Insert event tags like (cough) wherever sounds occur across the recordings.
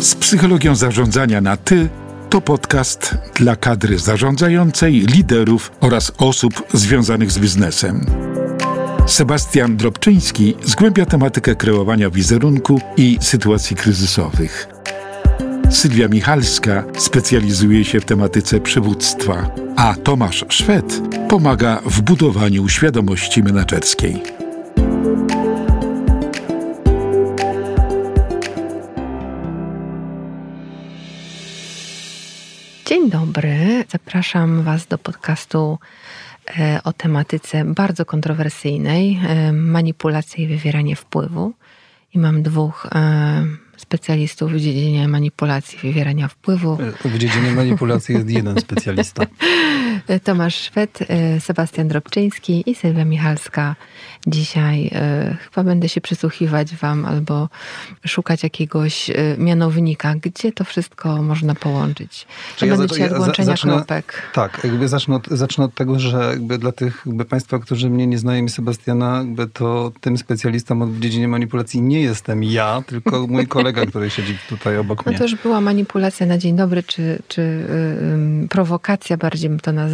Z psychologią zarządzania na ty to podcast dla kadry zarządzającej, liderów oraz osób związanych z biznesem. Sebastian Drobczyński zgłębia tematykę kreowania wizerunku i sytuacji kryzysowych. Sylwia Michalska specjalizuje się w tematyce przywództwa, a Tomasz Szwed pomaga w budowaniu świadomości menedżerskiej. Dzień dobry. Zapraszam Was do podcastu e, o tematyce bardzo kontrowersyjnej e, manipulacja i wywieranie wpływu. I mam dwóch e, specjalistów w dziedzinie manipulacji, wywierania wpływu. W dziedzinie manipulacji jest jeden specjalista. (laughs) Tomasz Szwed, Sebastian Drobczyński i Sylwia Michalska. Dzisiaj chyba będę się przysłuchiwać Wam albo szukać jakiegoś mianownika, gdzie to wszystko można połączyć. Czy ja będę zacz- od łączenia zacznę- kropek. Tak, jakby zacznę od, zacznę od tego, że dla tych Państwa, którzy mnie nie znają i Sebastiana, to tym specjalistą w dziedzinie manipulacji nie jestem ja, tylko (laughs) mój kolega, który siedzi tutaj obok No mnie. to już była manipulacja na dzień dobry, czy, czy y, y, prowokacja bardziej bym to nazwała.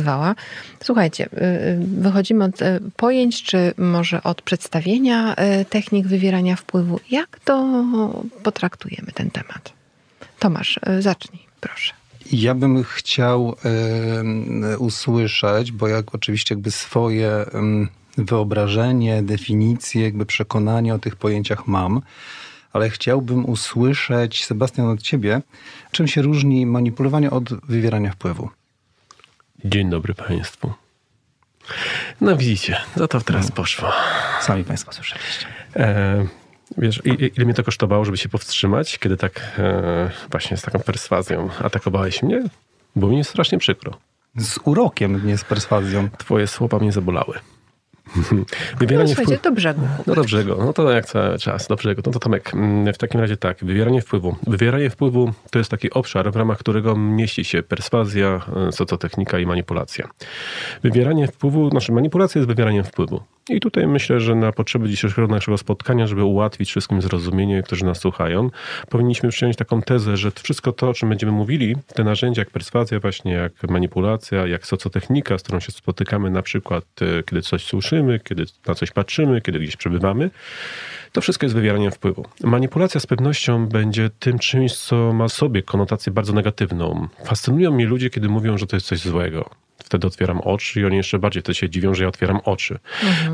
Słuchajcie, y, y, wychodzimy od y, pojęć, czy może od przedstawienia y, technik wywierania wpływu. Jak to potraktujemy ten temat? Tomasz, y, zacznij, proszę. Ja bym chciał em, usłyszeć, bo jak oczywiście jakby swoje em, wyobrażenie, definicje, jakby przekonanie o tych pojęciach mam, ale chciałbym usłyszeć, Sebastian, od ciebie, czym się różni manipulowanie od wywierania wpływu. Dzień dobry Państwu. No widzicie, za to teraz poszło. Sami Państwo słyszeliście. E, wiesz, ile mnie to kosztowało, żeby się powstrzymać, kiedy tak e, właśnie z taką perswazją atakowałeś mnie? Było mi strasznie przykro. Z urokiem, nie z perswazją. Twoje słowa mnie zabolały. (laughs) No, Wywieranie słuchajcie, wpływu... do brzegu. No do brzegu, no to jak cały czas, do brzegu. No to Tomek, mm, w takim razie tak, wywieranie wpływu. Wywieranie wpływu to jest taki obszar, w ramach którego mieści się perswazja, e, socjotechnika i manipulacja. Wywieranie wpływu, znaczy manipulacja jest wywieraniem wpływu. I tutaj myślę, że na potrzeby dzisiejszego naszego spotkania, żeby ułatwić wszystkim zrozumienie, którzy nas słuchają, powinniśmy przyjąć taką tezę, że wszystko to, o czym będziemy mówili, te narzędzia jak perswazja właśnie, jak manipulacja, jak socjotechnika, z którą się spotykamy na przykład, e, kiedy coś słyszymy, kiedy na coś patrzymy, kiedy gdzieś przebywamy, to wszystko jest wywieraniem wpływu. Manipulacja z pewnością będzie tym czymś, co ma w sobie konotację bardzo negatywną. Fascynują mnie ludzie, kiedy mówią, że to jest coś złego. Wtedy otwieram oczy i oni jeszcze bardziej wtedy się dziwią, że ja otwieram oczy.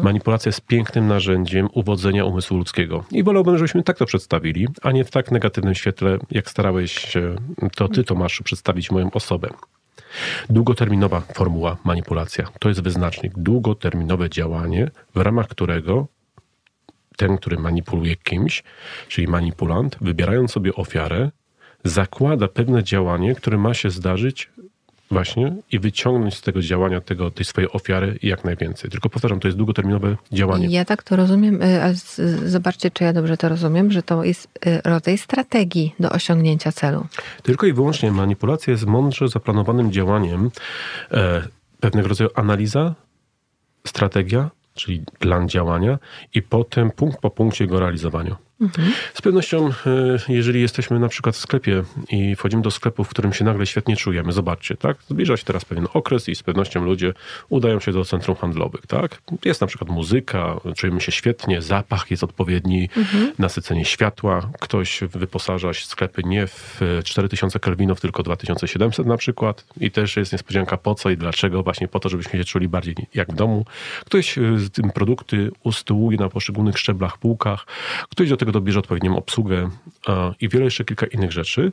Manipulacja jest pięknym narzędziem uwodzenia umysłu ludzkiego. I wolałbym, żebyśmy tak to przedstawili, a nie w tak negatywnym świetle, jak starałeś się to ty, Tomaszu, przedstawić moją osobę. Długoterminowa formuła manipulacja to jest wyznacznik, długoterminowe działanie, w ramach którego ten, który manipuluje kimś, czyli manipulant, wybierając sobie ofiarę, zakłada pewne działanie, które ma się zdarzyć właśnie i wyciągnąć z tego działania, tego, tej swojej ofiary jak najwięcej. Tylko powtarzam, to jest długoterminowe działanie. Ja tak to rozumiem, y, ale zobaczcie, czy ja dobrze to rozumiem, że to jest y, rodzaj strategii do osiągnięcia celu. Tylko i wyłącznie manipulacja jest mądrze zaplanowanym działaniem, e, pewnego rodzaju analiza, strategia, czyli plan działania i potem punkt po punkcie jego realizowaniu. Z pewnością, e, jeżeli jesteśmy na przykład w sklepie i wchodzimy do sklepu, w którym się nagle świetnie czujemy, zobaczcie, tak? Zbliża się teraz pewien okres i z pewnością ludzie udają się do centrum handlowych, tak? Jest na przykład muzyka, czujemy się świetnie, zapach jest odpowiedni, nasycenie światła, ktoś wyposaża sklepy nie w 4000 kelwinów, tylko 2700 na przykład i też jest niespodzianka po co i dlaczego, właśnie po to, żebyśmy się czuli bardziej jak w domu. Ktoś e, z tym produkty usytuuje na poszczególnych szczeblach, półkach, ktoś do tego dobierze odpowiednią obsługę i wiele jeszcze kilka innych rzeczy.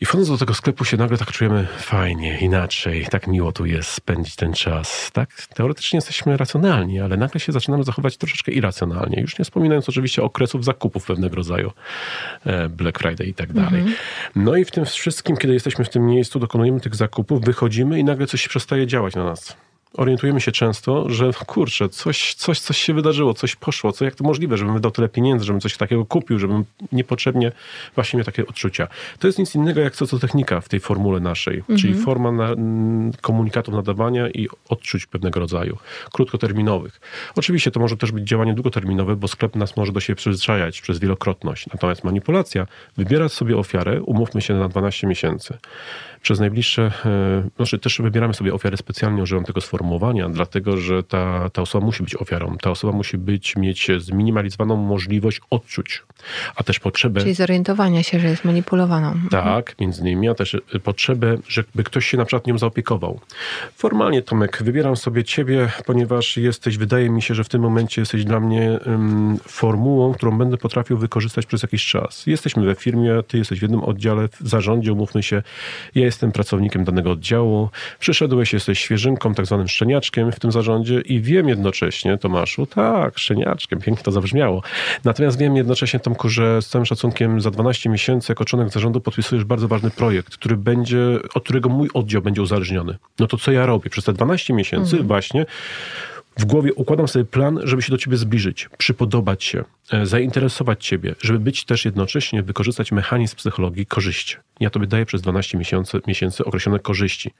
I wchodząc do tego sklepu się nagle tak czujemy fajnie, inaczej, tak miło tu jest spędzić ten czas. Tak, teoretycznie jesteśmy racjonalni, ale nagle się zaczynamy zachować troszeczkę irracjonalnie. Już nie wspominając oczywiście okresów zakupów pewnego rodzaju, e, Black Friday i tak dalej. No i w tym wszystkim, kiedy jesteśmy w tym miejscu, dokonujemy tych zakupów, wychodzimy i nagle coś się przestaje działać na nas. Orientujemy się często, że kurczę, coś, coś, coś się wydarzyło, coś poszło, co jak to możliwe, żebym wydał tyle pieniędzy, żebym coś takiego kupił, żebym niepotrzebnie właśnie miał takie odczucia. To jest nic innego jak socjotechnika w tej formule naszej, Mhm. czyli forma na, m, komunikatów nadawania i odczuć pewnego rodzaju, krótkoterminowych. Oczywiście to może też być działanie długoterminowe, bo sklep nas może do siebie przyzwyczajać przez wielokrotność. Natomiast manipulacja, wybierać sobie ofiarę, umówmy się na 12 miesięcy. Przez najbliższe, e, znaczy też wybieramy sobie ofiarę specjalnie, używam tego sformułowania, dlatego że ta, ta osoba musi być ofiarą. Ta osoba musi być, mieć zminimalizowaną możliwość odczuć, a też potrzebę Czyli zorientowania się, że jest manipulowaną. tak, między innymi, a też y, potrzebę, żeby ktoś się na przykład nią zaopiekował. Formalnie, Tomek, wybieram sobie ciebie, ponieważ jesteś, wydaje mi się, że w tym momencie jesteś dla mnie ym, formułą, którą będę potrafił wykorzystać przez jakiś czas. Jesteśmy we firmie, ty jesteś w jednym oddziale, w zarządzie, umówmy się, ja jestem pracownikiem danego oddziału, przyszedłeś, jesteś świeżynką, tak zwanym szczeniaczkiem w tym zarządzie i wiem jednocześnie, Tomaszu, tak, szczeniaczkiem, pięknie to zabrzmiało. Natomiast wiem jednocześnie, Tomku, że z całym szacunkiem za 12 miesięcy jako członek zarządu podpisujesz bardzo ważny projekt, który będzie, od którego mój oddział będzie uzależniony. No to co ja robię? Przez te 12 miesięcy właśnie w głowie układam sobie plan, żeby się do ciebie zbliżyć, przypodobać się, zainteresować ciebie, żeby być też jednocześnie, wykorzystać mechanizm psychologii korzyści. Ja tobie daję przez 12 miesięcy, miesięcy określone korzyści.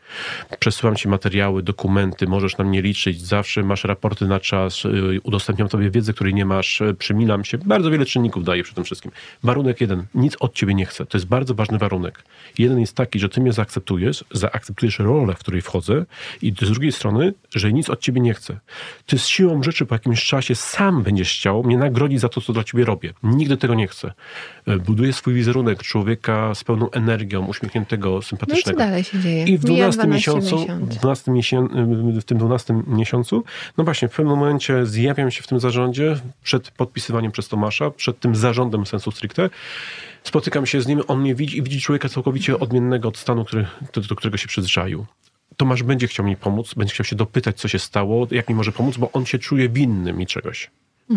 Przesyłam ci materiały, dokumenty, możesz na mnie liczyć, zawsze masz raporty na czas, y, udostępniam tobie wiedzę, której nie masz, y, przymilam się. Bardzo wiele czynników daję przy tym wszystkim. Warunek jeden, nic od ciebie nie chcę. To jest bardzo ważny warunek. Jeden jest taki, że ty mnie zaakceptujesz, zaakceptujesz rolę, w której wchodzę i z drugiej strony, że nic od ciebie nie chcę. Ty z siłą rzeczy po jakimś czasie sam będziesz chciał mnie nagrodzić za to, co dla ciebie robię. Nigdy tego nie chcę. Y, Buduję swój wizerunek człowieka z pełną energią, uśmiechniętego, No i co sympatycznego. dalej się dzieje? I w Mija 12 miesiącu, miesięcy. w, 12 miesię, w tym 12 miesiącu, no właśnie, w pewnym momencie zjawiam się w tym zarządzie przed podpisywaniem przez Tomasza, przed tym zarządem sensu stricte. Spotykam się z nim, on mnie widzi i widzi człowieka całkowicie odmiennego od stanu, który, do, do którego się przyzwyczaił. Tomasz będzie chciał mi pomóc, będzie chciał się dopytać, co się stało, jak mi może pomóc, bo on się czuje winny mi czegoś.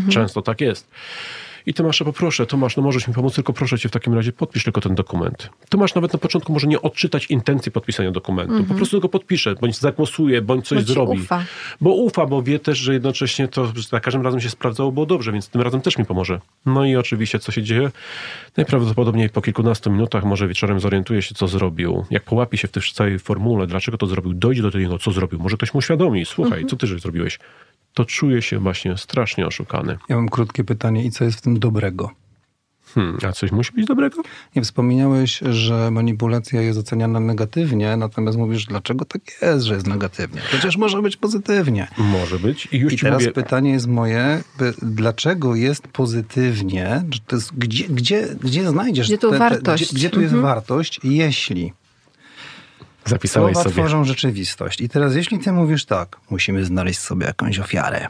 Często tak jest. I Tomasza poproszę, Tomasz, no możesz mi pomóc, tylko proszę cię w takim razie podpisz tylko ten dokument. Tomasz nawet na początku może nie odczytać intencji podpisania dokumentu. Po prostu go podpisze, bądź zagłosuje, bądź coś ci zrobi. ufa. Bo ufa, bo wie też, że jednocześnie to że za każdym razem się sprawdzało, było dobrze, więc tym razem też mi pomoże. No i oczywiście, co się dzieje? Najprawdopodobniej po kilkunastu minutach, może wieczorem zorientuje się, co zrobił. Jak połapi się w tej całej formule, dlaczego to zrobił, dojdzie do tego, co zrobił. Może ktoś mu uświadomi, słuchaj, co ty żeś zrobiłeś? To czuje się właśnie strasznie oszukany. Ja mam krótkie pytanie. I co jest w tym dobrego? Hmm, a coś musi być dobrego? Nie wspomniałeś, że manipulacja jest oceniana negatywnie, natomiast mówisz, dlaczego tak jest, że jest negatywnie? Przecież może być pozytywnie. Może być. I już I ci teraz mówię, pytanie jest moje, by- dlaczego jest pozytywnie? Jest, gdzie, gdzie, gdzie znajdziesz Gdzie tu wartość? Gdzie, gdzie tu jest Mhm. wartość, jeśli zapisałeś słowa sobie. tworzą rzeczywistość? I teraz jeśli ty mówisz tak, musimy znaleźć sobie jakąś ofiarę.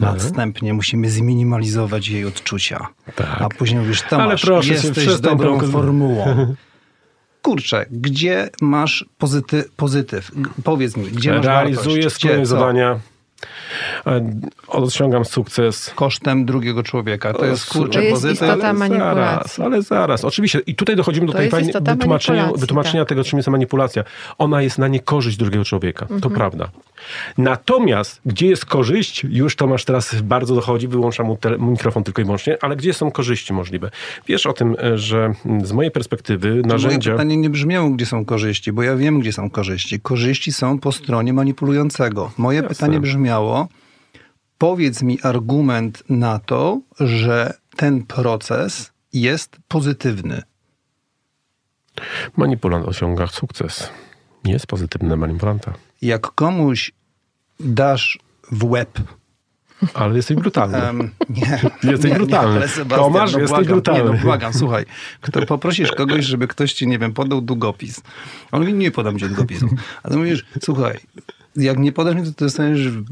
Mhm. Następnie musimy zminimalizować jej odczucia. Tak. A później mówisz, Ale Tomasz, proszę cię, jesteś dobrą tą- formułą. (laughs) Kurczę, gdzie masz pozyty, pozytyw? Powiedz mi, gdzie masz Realizuję wartość? swoje Gdzie, co? zadania. E, Osiągam sukces. Kosztem drugiego człowieka. To jest, kurczę, To jest pozytyw. istota ale manipulacji. Zaraz, ale zaraz. Oczywiście. I tutaj dochodzimy do To tej fajnej wytłumaczenia, wytłumaczenia tak. tego, czym jest manipulacja. Ona jest na niekorzyść drugiego człowieka. To prawda. Natomiast, gdzie jest korzyść, już Tomasz teraz bardzo dochodzi, wyłączam mu mikrofon tylko i wyłącznie, ale gdzie są korzyści możliwe? Wiesz o tym, e, że mm, z mojej perspektywy Moje narzędzia... pytanie nie brzmiało, gdzie są korzyści, bo ja wiem, gdzie są korzyści. Korzyści są po stronie manipulującego. Moje Jasne. pytanie brzmiało, powiedz mi argument na to, że ten proces jest pozytywny. Manipulant osiąga sukces. Nie jest pozytywny manipulanta. Jak komuś dasz w łeb Ale jesteś brutalny. Em, nie, (laughs) Jesteś brutalny. ale Sebastian, Tomasz, no jesteś błagam, brutalny. Nie, no błagam, słuchaj, kto, poprosisz kogoś, żeby ktoś ci, nie wiem, podał długopis. On mówi, nie podam ci długopisu. A ty mówisz, słuchaj, jak nie podasz mi, to dostaniesz w,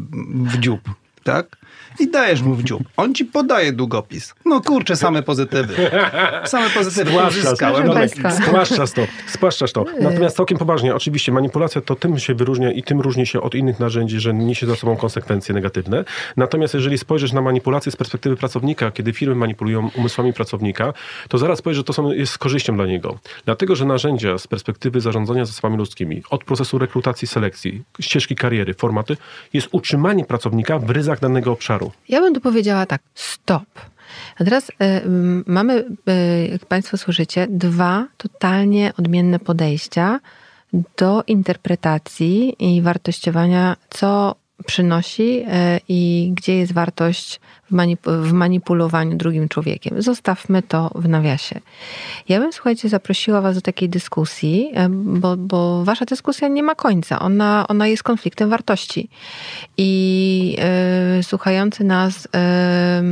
w dziób. Tak? I dajesz mu w dziób. On ci podaje długopis. No kurczę, same pozytywy. Same pozytywy Spłaszczasz, uzyskałem. Spłaszczasz to, spłaszczasz to. Natomiast całkiem poważnie, oczywiście manipulacja to tym się wyróżnia i tym różni się od innych narzędzi, że niesie za sobą konsekwencje negatywne. Natomiast jeżeli spojrzysz na manipulację z perspektywy pracownika, kiedy firmy manipulują umysłami pracownika, to zaraz powiesz, że to są, jest z korzyścią dla niego. Dlatego, że narzędzia z perspektywy zarządzania zasobami ludzkimi, od procesu rekrutacji, selekcji, ścieżki kariery, formaty, jest utrzymanie pracownika w ryzach danego obszaru. Ja bym tu powiedziała tak, stop. A teraz y, mamy, y, jak Państwo słyszycie, dwa totalnie odmienne podejścia do interpretacji i wartościowania, co przynosi y, i gdzie jest wartość w, manip- w manipulowaniu drugim człowiekiem. Zostawmy to w nawiasie. Ja bym, słuchajcie, zaprosiła Was do takiej dyskusji, y, bo, bo Wasza dyskusja nie ma końca. Ona, ona jest konfliktem wartości. I y, słuchający nas y,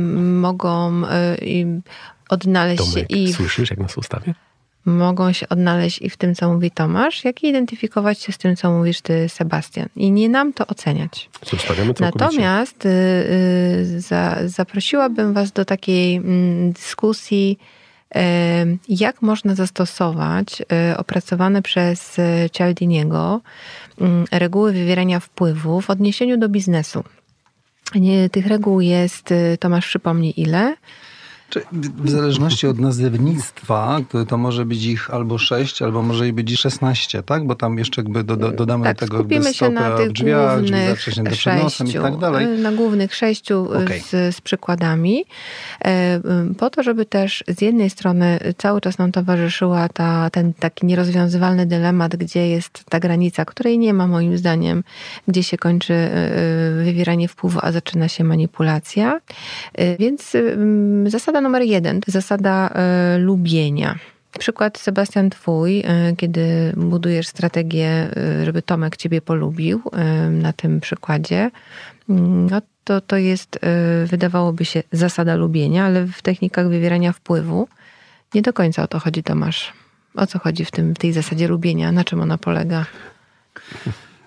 mogą y, i odnaleźć się Tomek, i w słyszysz, jak nas ustawię? Mogą się odnaleźć i w tym, co mówi Tomasz, jak i identyfikować się z tym, co mówisz ty, Sebastian. I nie nam to oceniać. Zostawiamy. Natomiast y, y, za, zaprosiłabym Was do takiej mm, dyskusji, y, jak można zastosować opracowane przez Cialdiniego reguły wywierania wpływu w odniesieniu do biznesu. Nie, tych reguł jest, Tomasz przypomni ile? W zależności od nazewnictwa, to, to może być ich albo 6, albo może i być i 16, tak? Bo tam jeszcze jakby do, do, dodamy tak, do tego skupimy się na tych drzwiach, drzwi głównych przed nosem i sześciu, tak dalej. y, na głównych sześciu y, Okej. z, z przykładami, e, po to, żeby też z jednej strony cały czas nam towarzyszyła ta, ten taki nierozwiązywalny dylemat, gdzie jest ta granica, której nie ma moim zdaniem, gdzie się kończy wywieranie wpływu, a zaczyna się manipulacja. Więc zasada numer jeden, to zasada y, lubienia. Przykład, Sebastian, twój, y, kiedy budujesz strategię, y, żeby Tomek ciebie polubił na tym przykładzie, mm, no to, to jest, wydawałoby się, zasada lubienia, ale w technikach wywierania wpływu nie do końca o to chodzi, Tomasz. O co chodzi w, tym, w tej zasadzie lubienia? Na czym ona polega?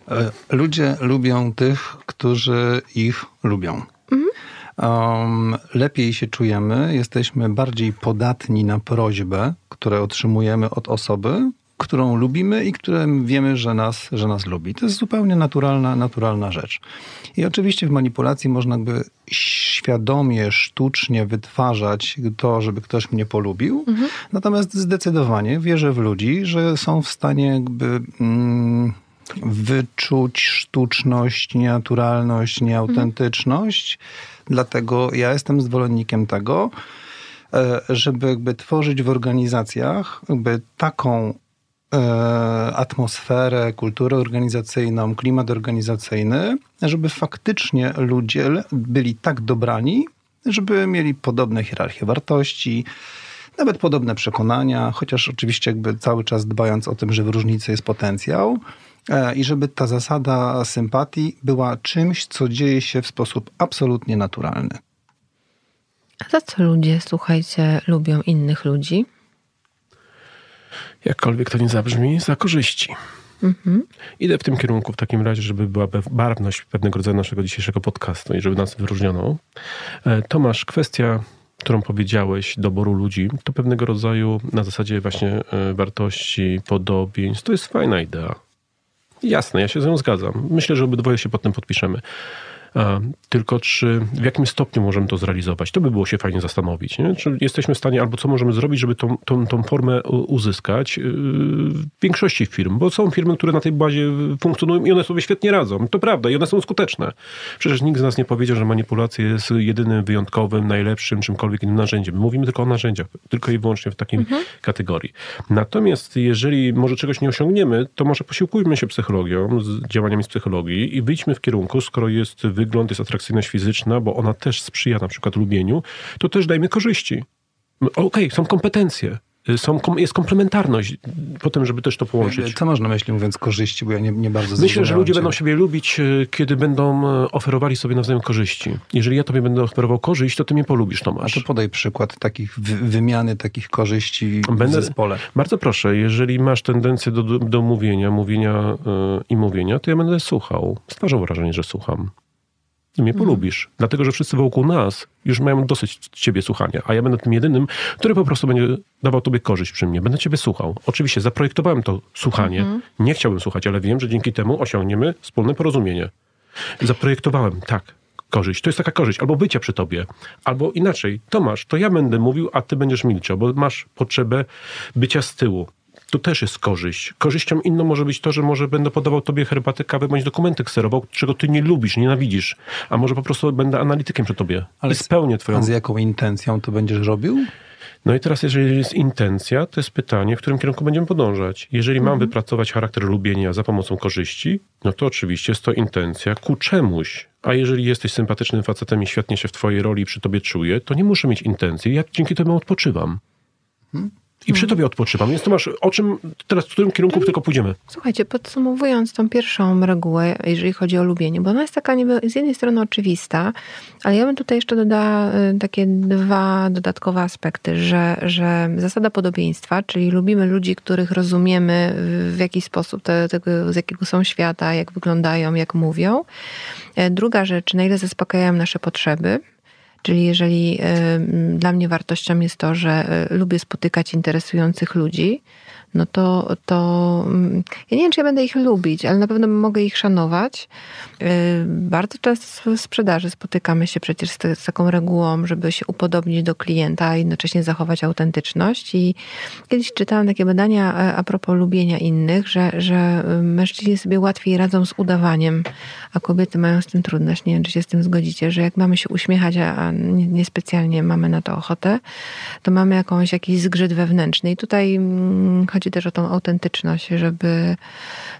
E, Ludzie lubią tych, którzy ich lubią. Um, lepiej się czujemy, jesteśmy bardziej podatni na prośbę, które otrzymujemy od osoby, którą lubimy i które wiemy, że nas, że nas lubi. To jest zupełnie naturalna, naturalna rzecz. I oczywiście w manipulacji można jakby świadomie, sztucznie wytwarzać to, żeby ktoś mnie polubił. Natomiast zdecydowanie wierzę w ludzi, że są w stanie jakby mm, wyczuć sztuczność, nienaturalność, nieautentyczność. Dlatego ja jestem zwolennikiem tego, e, żeby jakby tworzyć w organizacjach jakby taką e, atmosferę, kulturę organizacyjną, klimat organizacyjny, żeby faktycznie ludzie byli tak dobrani, żeby mieli podobne hierarchie wartości, nawet podobne przekonania, chociaż oczywiście jakby cały czas dbając o tym, że w różnicy jest potencjał i żeby ta zasada sympatii była czymś, co dzieje się w sposób absolutnie naturalny. A za co ludzie, słuchajcie, lubią innych ludzi? Jakkolwiek to nie zabrzmi, za korzyści. Idę w tym kierunku w takim razie, żeby była barwność pewnego rodzaju naszego dzisiejszego podcastu i żeby nas wyróżniono. E, Tomasz, kwestia, którą powiedziałeś, doboru ludzi, to pewnego rodzaju na zasadzie właśnie e, wartości, podobieństw, to jest fajna idea. Jasne, ja się z nią zgadzam. Myślę, że obydwoje się potem podpiszemy. Tylko czy w jakim stopniu możemy to zrealizować? To by było się fajnie zastanowić. Nie? Czy jesteśmy w stanie, albo co możemy zrobić, żeby tą, tą, tą formę uzyskać yy, w większości firm? Bo są firmy, które na tej bazie funkcjonują i one sobie świetnie radzą. To prawda i one są skuteczne. Przecież nikt z nas nie powiedział, że manipulacja jest jedynym wyjątkowym, najlepszym, czymkolwiek innym narzędziem. My mówimy tylko o narzędziach, tylko i wyłącznie w takiej kategorii. Natomiast jeżeli może czegoś nie osiągniemy, to może posiłkujmy się psychologią, z działaniami z psychologii i wyjdźmy w kierunku, skoro jest wygląd, jest atrakcyjność fizyczna, bo ona też sprzyja na przykład lubieniu, to też dajmy korzyści. Okej, są kompetencje, y, są, jest komplementarność po tym, żeby też to połączyć. Co można na myśli mówiąc korzyści, bo ja nie, nie bardzo Myślę, że ludzie cię. będą siebie lubić, e, kiedy będą e, oferowali sobie nawzajem korzyści. Jeżeli ja tobie będę oferował korzyść, to ty mnie polubisz, A Tomasz. to podaj przykład takich wy- wymiany takich korzyści w Będę- zespole. Bardzo proszę, jeżeli masz tendencję do, do, mówienia, mówienia e, i mówienia, to ja będę słuchał. Stwarzał wrażenie, że słucham. Mnie polubisz. Dlatego, że wszyscy wokół nas już mają dosyć ciebie słuchania, a ja będę tym jedynym, który po prostu będzie dawał tobie korzyść przy mnie. Będę ciebie słuchał. Oczywiście zaprojektowałem to słuchanie. Nie chciałbym słuchać, ale wiem, że dzięki temu osiągniemy wspólne porozumienie. Zaprojektowałem, tak, korzyść. To jest taka korzyść, albo bycia przy tobie, albo inaczej. Tomasz, to ja będę mówił, a ty będziesz milczał, bo masz potrzebę bycia z tyłu. Tu też jest korzyść. Korzyścią inną może być to, że może będę podawał tobie herbatę, kawę bądź dokumenty kserował, czego ty nie lubisz, nienawidzisz. A może po prostu będę analitykiem przy tobie Ale i spełnię twoją... A z jaką intencją to będziesz robił? No i teraz, jeżeli jest intencja, to jest pytanie, w którym kierunku będziemy podążać. Jeżeli mam wypracować charakter lubienia za pomocą korzyści, no to oczywiście jest to intencja ku czemuś. A jeżeli jesteś sympatycznym facetem i świetnie się w twojej roli przy tobie czuję, to nie muszę mieć intencji. Ja dzięki temu odpoczywam. I przy tobie odpoczywam. Więc to masz, o czym teraz, w którym kierunku tylko pójdziemy? Słuchajcie, podsumowując tą pierwszą regułę, jeżeli chodzi o lubienie, bo ona jest taka niby z jednej strony oczywista, ale ja bym tutaj jeszcze dodała y, takie dwa dodatkowe aspekty, że, że zasada podobieństwa, czyli lubimy ludzi, których rozumiemy w jakiś sposób, te, tego, z jakiego są świata, jak wyglądają, jak mówią. E, Druga rzecz, na ile zaspokajają nasze potrzeby, Czyli jeżeli dla mnie wartością jest to, że y, lubię spotykać interesujących ludzi, no to, to mm, ja nie wiem, czy ja będę ich lubić, ale na pewno mogę ich szanować. Y, Bardzo często w sprzedaży spotykamy się przecież z, z taką regułą, żeby się upodobnić do klienta, a jednocześnie zachować autentyczność. I kiedyś czytałam takie badania e, a propos lubienia innych, że, że y, mężczyźni sobie łatwiej radzą z udawaniem, a kobiety mają z tym trudność. Nie wiem, czy się z tym zgodzicie, że jak mamy się uśmiechać, a a nie- niespecjalnie mamy na to ochotę, to mamy jakąś, jakiś zgrzyt wewnętrzny. I tutaj mm, chodzi też o tą autentyczność, żeby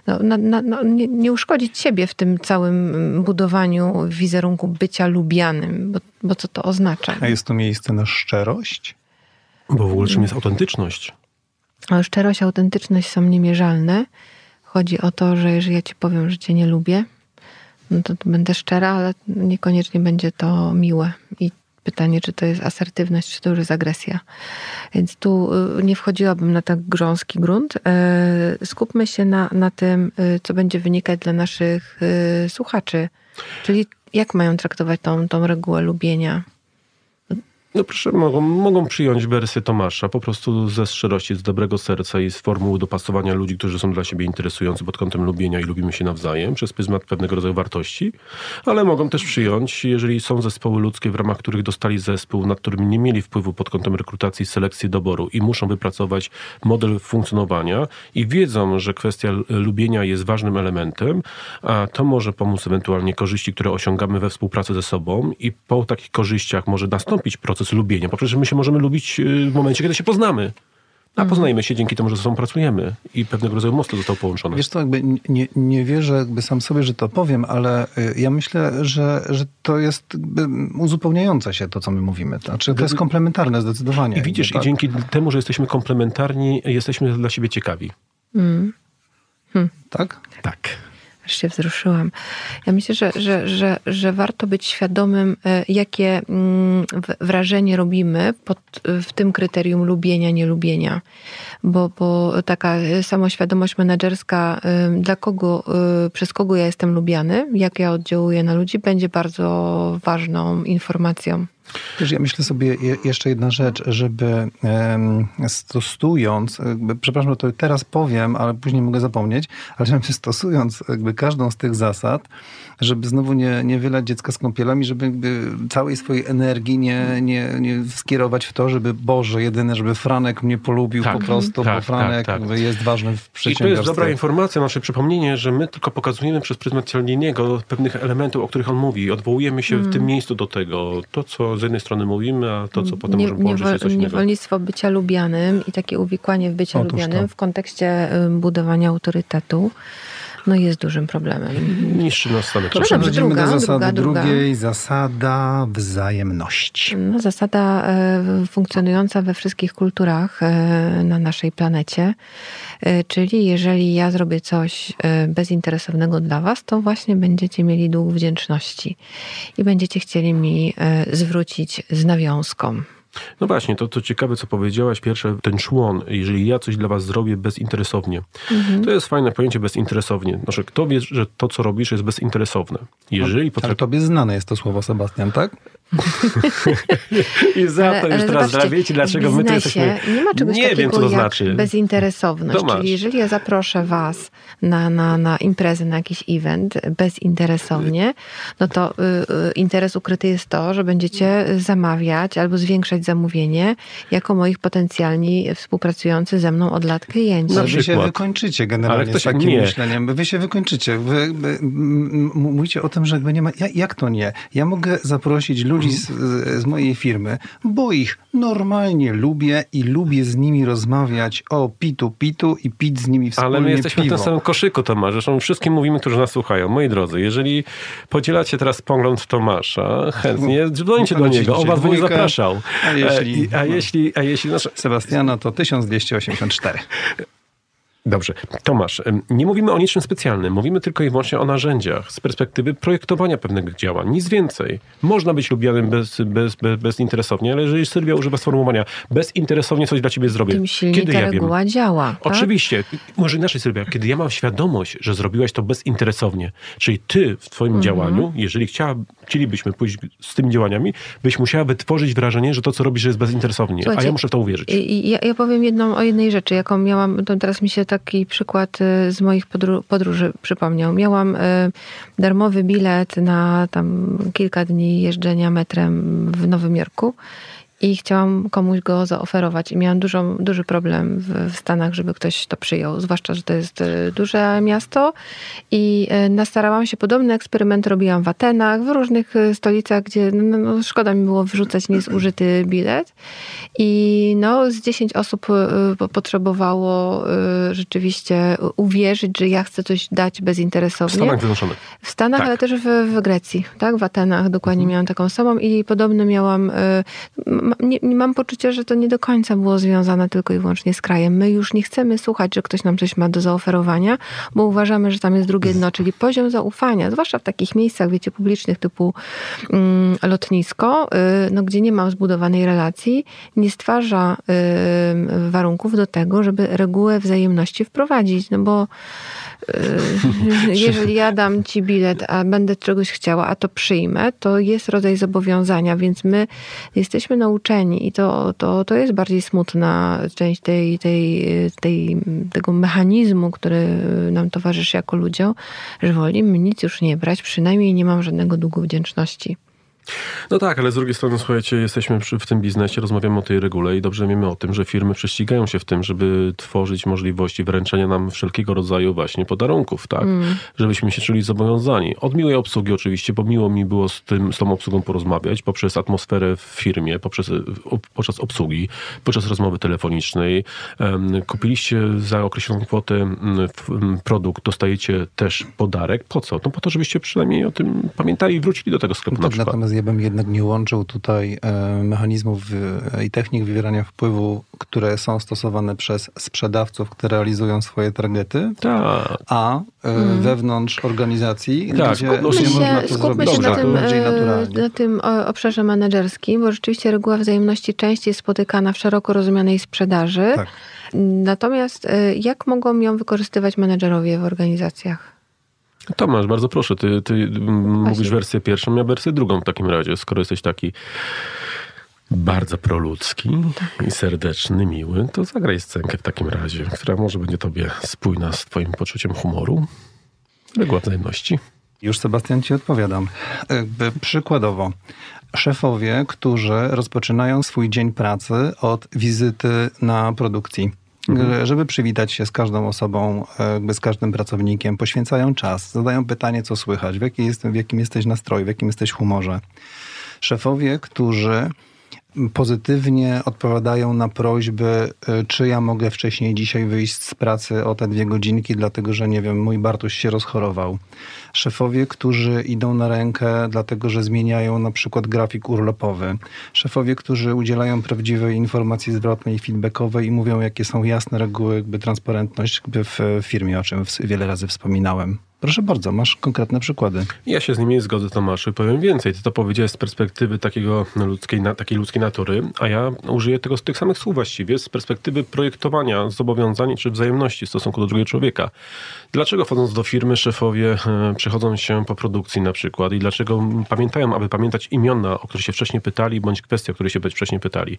no, na, na, no, nie, nie uszkodzić siebie w tym całym mm, budowaniu wizerunku bycia lubianym, bo, bo co to oznacza? A jest tu miejsce na szczerość? Bo w ogóle czym jest autentyczność? Ale Szczerość, autentyczność są niemierzalne. Chodzi o to, że jeżeli ja ci powiem, że cię nie lubię, no to, to będę szczera, ale niekoniecznie będzie to miłe. I pytanie, czy to jest asertywność, czy to już jest agresja. Więc tu y, nie wchodziłabym na tak grząski grunt. Y, Skupmy się na, na tym, y, co będzie wynikać dla naszych y, słuchaczy. Czyli jak mają traktować tą, tą regułę lubienia. No proszę, mogą, mogą przyjąć wersję Tomasza po prostu ze szczerości, z dobrego serca i z formuły dopasowania ludzi, którzy są dla siebie interesujący pod kątem lubienia i lubimy się nawzajem przez pryzmat pewnego rodzaju wartości, ale mogą też przyjąć, jeżeli są zespoły ludzkie, w ramach których dostali zespół, nad którym nie mieli wpływu pod kątem rekrutacji, selekcji, doboru i muszą wypracować model funkcjonowania i wiedzą, że kwestia lubienia jest ważnym elementem, a to może pomóc ewentualnie korzyści, które osiągamy we współpracy ze sobą i po takich korzyściach może nastąpić proces lubienia, bo przecież my się możemy lubić y, w momencie, kiedy się poznamy. A poznajemy się dzięki temu, że ze sobą pracujemy i pewnego rodzaju mosty został połączone. Wiesz co, jakby nie, nie wierzę jakby sam sobie, że to powiem, ale y, ja myślę, że, że to jest uzupełniające się to, co my mówimy. Znaczy, to jest komplementarne zdecydowanie. I widzisz, jakby, i dzięki temu, że jesteśmy komplementarni, jesteśmy dla siebie ciekawi. Tak? Tak. Aż się wzruszyłam. Ja myślę, że, że, że, że warto być świadomym, e, jakie mm, wrażenie robimy pod, w tym kryterium lubienia, nielubienia. Bo, bo taka e, samoświadomość menedżerska, e, dla kogo, przez kogo ja jestem lubiany, jak ja oddziałuję na ludzi, będzie bardzo ważną informacją. Wiesz, ja myślę sobie je, jeszcze jedna rzecz, żeby em, stosując, jakby, przepraszam, to teraz powiem, ale później mogę zapomnieć, ale żeby stosując jakby każdą z tych zasad, żeby znowu nie, nie wylać dziecka z kąpielami, żeby jakby całej swojej energii nie, nie, nie skierować w to, żeby Boże, jedyne, żeby Franek mnie polubił Tak, po prostu, tak, bo Franek tak, tak. jakby jest ważny w I to przedsiębiorstwie. jest dobra informacja, nasze przypomnienie, że my tylko pokazujemy przez pryzmat Cialdiniego pewnych elementów, o których on mówi. Odwołujemy się w tym miejscu do tego. To, co z jednej strony mówimy, a to, co potem Nie- możemy połączyć, jest coś innego. Niewolnictwo bycia lubianym i takie uwikłanie w bycie Otóż lubianym to. w kontekście y, budowania autorytetu no jest dużym problemem. Niszczy nas samych. Dobrze, Przechodzimy druga, do zasady druga, druga. drugiej, zasada wzajemności. No, zasada e, funkcjonująca we wszystkich kulturach e, na naszej planecie, e, czyli jeżeli ja zrobię coś bezinteresownego dla Was, to właśnie będziecie mieli dług wdzięczności i będziecie chcieli mi zwrócić z nawiązką. No właśnie, to co ciekawe, co powiedziałaś, pierwsze, ten człon, jeżeli ja coś dla was zrobię bezinteresownie, Mhm. to jest fajne pojęcie bezinteresownie. Znaczy, kto wie, że to, co robisz, jest bezinteresowne. Jeżeli Ale potrafisz... tobie znane jest to słowo, Sebastian, tak? I za to już teraz zobaczcie, wiecie, dlaczego my tu jesteśmy... Nie ma czegoś nie takiego wiem, co to jak znaczy. bezinteresowność. Tomasz. Czyli jeżeli ja zaproszę was na, na, na imprezę, na jakiś event bezinteresownie, no to y, y, interes ukryty jest to, że będziecie zamawiać albo zwiększać zamówienie jako moich potencjalni współpracujący ze mną od lat klienci. Ale wy się wykończycie Ale generalnie ktoś- z takim nie. myśleniem. Wy się wykończycie. Wy, wy, m- m- mówicie o tym, że jakby nie ma... Ja, jak to nie? Ja mogę zaprosić ludzi z, z mojej firmy, bo ich normalnie lubię i lubię z nimi rozmawiać o pitu pitu i pić z nimi wspólnie Ale my jesteśmy piwo. w tym samym koszyku, Tomasz. Zresztą wszystkim mówimy, którzy nas słuchają. Moi drodzy, jeżeli podzielacie teraz pogląd Tomasza, chętnie dzwońcie do niego. On was będzie dwójkę, zapraszał. a jeśli- E, A jeśli... A jeśli nasz... Sebastiana to 1284. Dobrze. Tomasz, nie mówimy o niczym specjalnym. Mówimy tylko i wyłącznie o narzędziach z perspektywy projektowania pewnych działań. Nic więcej. Można być lubianym bez, bez, bez, bezinteresownie, ale jeżeli Sylwia używa sformułowania bezinteresownie coś dla ciebie zrobię. Tym silniej Kiedy ta ja wiem? reguła działa. Tak? Oczywiście. Może inaczej, Sylwia, kiedy ja mam świadomość, że zrobiłaś to bezinteresownie, czyli ty w twoim Mhm. działaniu, jeżeli chciała, chcielibyśmy pójść z tymi działaniami, byś musiała wytworzyć wrażenie, że to, co robisz, jest bezinteresownie. A Słuchajcie, ja muszę w to uwierzyć. Ja, ja powiem jedną o jednej rzeczy, jaką miałam, to teraz mi się taki przykład y, z moich podróży przypomniał. Miałam y, darmowy bilet na tam kilka dni jeżdżenia metrem w Nowym Jorku i chciałam komuś go zaoferować. I miałam dużą, duży problem w, w Stanach, żeby ktoś to przyjął, zwłaszcza, że to jest y, duże miasto. I y, nastarałam się, podobny eksperyment robiłam w Atenach, w różnych y, stolicach, gdzie no, no, szkoda mi było wrzucać niezużyty bilet. I no, z 10 osób po- potrzebowało rzeczywiście uwierzyć, że ja chcę coś dać W bezinteresownie. Stanach Zjednoczonych. W Stanach, Tak. ale też w, w Grecji, tak? W Atenach dokładnie miałam taką samą i podobno miałam, nie, mam poczucia, że to nie do końca było związane tylko i wyłącznie z krajem. My już nie chcemy słuchać, że ktoś nam coś ma do zaoferowania, bo uważamy, że tam jest drugie dno, czyli poziom zaufania, zwłaszcza w takich miejscach, wiecie, publicznych typu mm, lotnisko, y, no, gdzie nie ma zbudowanej relacji, nie stwarza y, warunków do tego, żeby regułę wzajemności wprowadzić, no bo jeżeli ja dam ci bilet, a będę czegoś chciała, a to przyjmę, to jest rodzaj zobowiązania, więc my jesteśmy nauczeni i to, to, to jest bardziej smutna część tej, tej, tej, tego mechanizmu, który nam towarzyszy jako ludziom, że wolimy nic już nie brać, przynajmniej nie mam żadnego długu wdzięczności. No tak, ale z drugiej strony, słuchajcie, jesteśmy w tym biznesie, rozmawiamy o tej regule i dobrze wiemy o tym, że firmy prześcigają się w tym, żeby tworzyć możliwości wręczenia nam wszelkiego rodzaju właśnie podarunków, tak? Żebyśmy się czuli zobowiązani. Od miłej obsługi oczywiście, bo miło mi było z, tym, z tą obsługą porozmawiać, poprzez atmosferę w firmie, poprzez, podczas obsługi, podczas rozmowy telefonicznej. Kupiliście za określoną kwotę mm, mm, produkt, dostajecie też podarek. Po co? No po to, żebyście przynajmniej o tym pamiętali i wrócili do tego sklepu na Tak, przykład. natomiast ja bym jednak nie łączył tutaj e, mechanizmów e, i technik wywierania wpływu, które są stosowane przez sprzedawców, które realizują swoje targety, Tak. a e, wewnątrz organizacji, Tak, gdzie skupmy nie się- można to skupmy zrobić się na tak tym, e, naturalnie. na tym obszarze menedżerskim, bo rzeczywiście reguła wzajemności częściej jest spotykana w szeroko rozumianej sprzedaży. Tak. Natomiast jak mogą ją wykorzystywać menedżerowie w organizacjach? Tomasz, bardzo proszę, ty, ty mówisz wersję pierwszą, ja wersję drugą w takim razie, skoro jesteś taki bardzo proludzki i serdeczny, miły, to zagraj scenkę w takim razie, która może będzie tobie spójna z twoim poczuciem humoru. Reguła wzajemności. Już Sebastian ci odpowiadam. Jakby przykładowo, szefowie, którzy rozpoczynają swój dzień pracy od wizyty na produkcji. Żeby przywitać się z każdą osobą, jakby z każdym pracownikiem, poświęcają czas, zadają pytanie, co słychać, w, jakiej jest, w jakim jesteś nastroju, w jakim jesteś humorze. Szefowie, którzy pozytywnie odpowiadają na prośby, y, czy ja mogę wcześniej dzisiaj wyjść z pracy o te dwie godzinki, dlatego że nie wiem, mój Bartuś się rozchorował. Szefowie, którzy idą na rękę, dlatego że zmieniają na przykład grafik urlopowy. Szefowie, którzy udzielają prawdziwej informacji zwrotnej i feedbackowej i mówią, jakie są jasne reguły, jakby transparentność jakby w firmie, o czym wiele razy wspominałem. Proszę bardzo, masz konkretne przykłady. Ja się z nimi zgodzę, Tomaszu. Powiem więcej. Ty to powiedziałeś z perspektywy takiego ludzkiej, takiej ludzkiej natury, a ja użyję tego z tych samych słów właściwie, z perspektywy projektowania zobowiązań czy wzajemności w stosunku do drugiego człowieka. Dlaczego wchodząc do firmy szefowie e, przechodzą się po produkcji na przykład i dlaczego pamiętają, aby pamiętać imiona, o które się wcześniej pytali, bądź kwestie, o które się wcześniej pytali.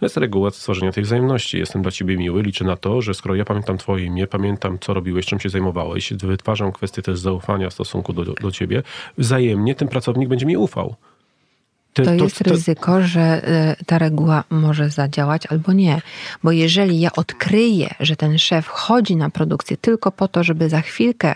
To jest reguła stworzenia tej wzajemności. Jestem dla ciebie miły, liczę na to, że skoro ja pamiętam twoje imię, pamiętam co robiłeś, czym się zajmowałeś, wytwarzam kwestie też zaufania w stosunku do, do ciebie, wzajemnie ten pracownik będzie mi ufał. Te, to, to jest to, ryzyko, że e, ta reguła może zadziałać albo nie. Bo jeżeli ja odkryję, że ten szef chodzi na produkcję tylko po to, żeby za chwilkę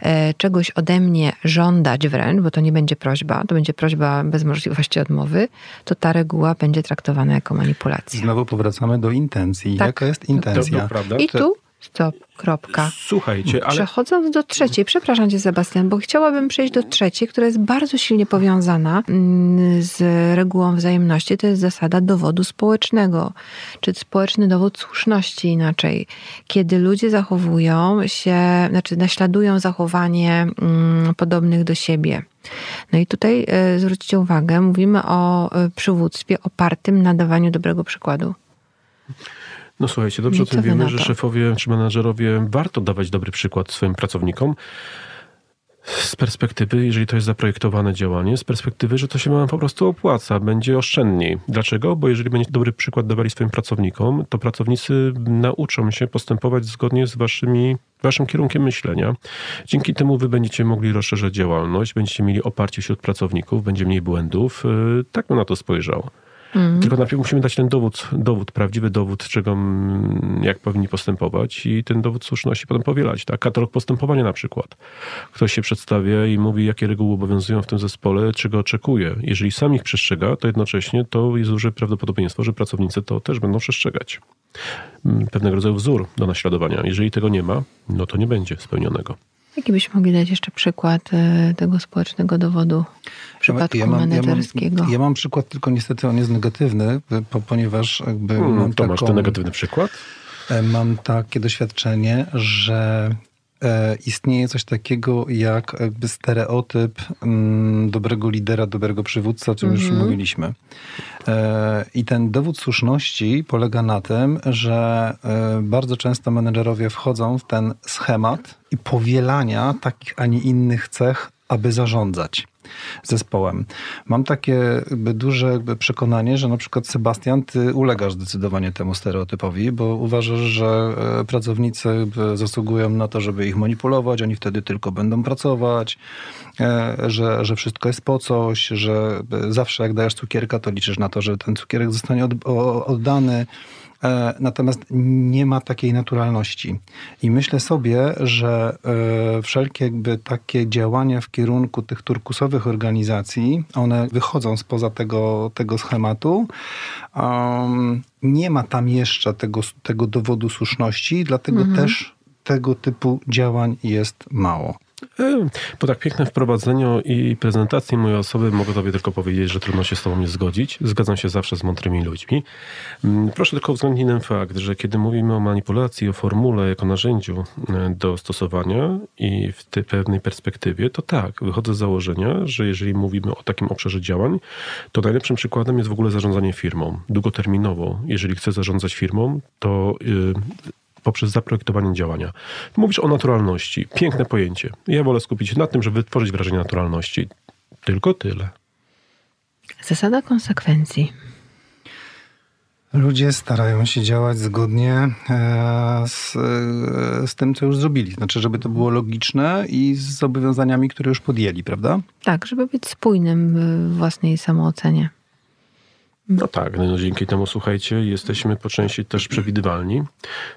e, czegoś ode mnie żądać wręcz, bo to nie będzie prośba, to będzie prośba bez możliwości odmowy, to ta reguła będzie traktowana jako manipulacja. Znowu powracamy do intencji. Tak. Jaka jest intencja? I tu stop. Kropka. Słuchajcie, ale... Przechodząc do trzeciej, przepraszam cię Sebastian, bo chciałabym przejść do trzeciej, która jest bardzo silnie powiązana mm, z regułą wzajemności. To jest zasada dowodu społecznego, czy społeczny dowód słuszności inaczej. Kiedy ludzie zachowują się, znaczy naśladują zachowanie mm, podobnych do siebie. No i tutaj e, zwróćcie uwagę, mówimy o e, przywództwie opartym na dawaniu dobrego przykładu. No słuchajcie, dobrze o tym wiemy, że szefowie czy menadżerowie warto dawać dobry przykład swoim pracownikom. Z perspektywy, jeżeli to jest zaprojektowane działanie, z perspektywy, że to się wam po prostu opłaca, będzie oszczędniej. Dlaczego? Bo jeżeli będzie dobry przykład dawali swoim pracownikom, to pracownicy nauczą się postępować zgodnie z waszymi, waszym kierunkiem myślenia. Dzięki temu wy będziecie mogli rozszerzać działalność, będziecie mieli oparcie wśród pracowników, będzie mniej błędów. Y, tak bym na to spojrzał. Mhm. Tylko najpierw musimy dać ten dowód, dowód, prawdziwy dowód, czego, jak powinni postępować i ten dowód słuszności potem powielać. Tak? Katalog postępowania na przykład. Ktoś się przedstawia i mówi, jakie reguły obowiązują w tym zespole, czego oczekuje. Jeżeli sam ich przestrzega, to jednocześnie to jest duże prawdopodobieństwo, że pracownicy to też będą przestrzegać. Mm, pewnego rodzaju wzór do naśladowania. Jeżeli tego nie ma, no to nie będzie spełnionego. Jaki byśmy mogli dać jeszcze przykład e, tego społecznego dowodu przypadku ja mam, menedżerskiego? Ja mam, ja mam, przykład, tylko niestety on jest negatywny, ponieważ jakby hmm, mam to taką, masz ten negatywny przykład? E, mam takie doświadczenie, że E, istnieje coś takiego jak jakby stereotyp mm, dobrego lidera, dobrego przywódcy, o czym już mhm. mówiliśmy. E, I ten dowód słuszności polega na tym, że e, bardzo często menedżerowie wchodzą w ten schemat i powielania takich, a nie innych cech, aby zarządzać zespołem. Mam takie jakby duże jakby przekonanie, że na przykład Sebastian, ty ulegasz zdecydowanie temu stereotypowi, bo uważasz, że e, pracownicy zasługują na to, żeby ich manipulować, oni wtedy tylko będą pracować, e, że, że wszystko jest po coś, że zawsze jak dajesz cukierka, to liczysz na to, że ten cukierek zostanie oddany. E, natomiast nie ma takiej naturalności. I myślę sobie, że e, wszelkie jakby takie działania w kierunku tych turkusowych organizacji, one wychodzą spoza tego, tego schematu. Um, nie ma tam jeszcze tego, tego dowodu słuszności, dlatego mhm. też tego typu działań jest mało. Po tak pięknym wprowadzeniu i prezentacji mojej osoby mogę tobie tylko powiedzieć, że trudno się z tobą nie zgodzić. Zgadzam się zawsze z mądrymi ludźmi. Mm, proszę tylko uwzględnić ten fakt, że kiedy mówimy o manipulacji, o formule jako narzędziu e, do stosowania i w tej pewnej perspektywie, to tak, wychodzę z założenia, że jeżeli mówimy o takim obszarze działań, to najlepszym przykładem jest w ogóle zarządzanie firmą. Długoterminowo, jeżeli chcę zarządzać firmą, to y, poprzez zaprojektowanie działania. Mówisz o naturalności. Piękne pojęcie. Ja wolę skupić się na tym, żeby wytworzyć wrażenie naturalności. Tylko tyle. Zasada konsekwencji. Ludzie starają się działać zgodnie e, z, e, z tym, co już zrobili. Znaczy, żeby to było logiczne i z zobowiązaniami, które już podjęli, prawda? Tak, żeby być spójnym w własnej samoocenie. No tak, no dzięki temu, słuchajcie, jesteśmy po części też przewidywalni,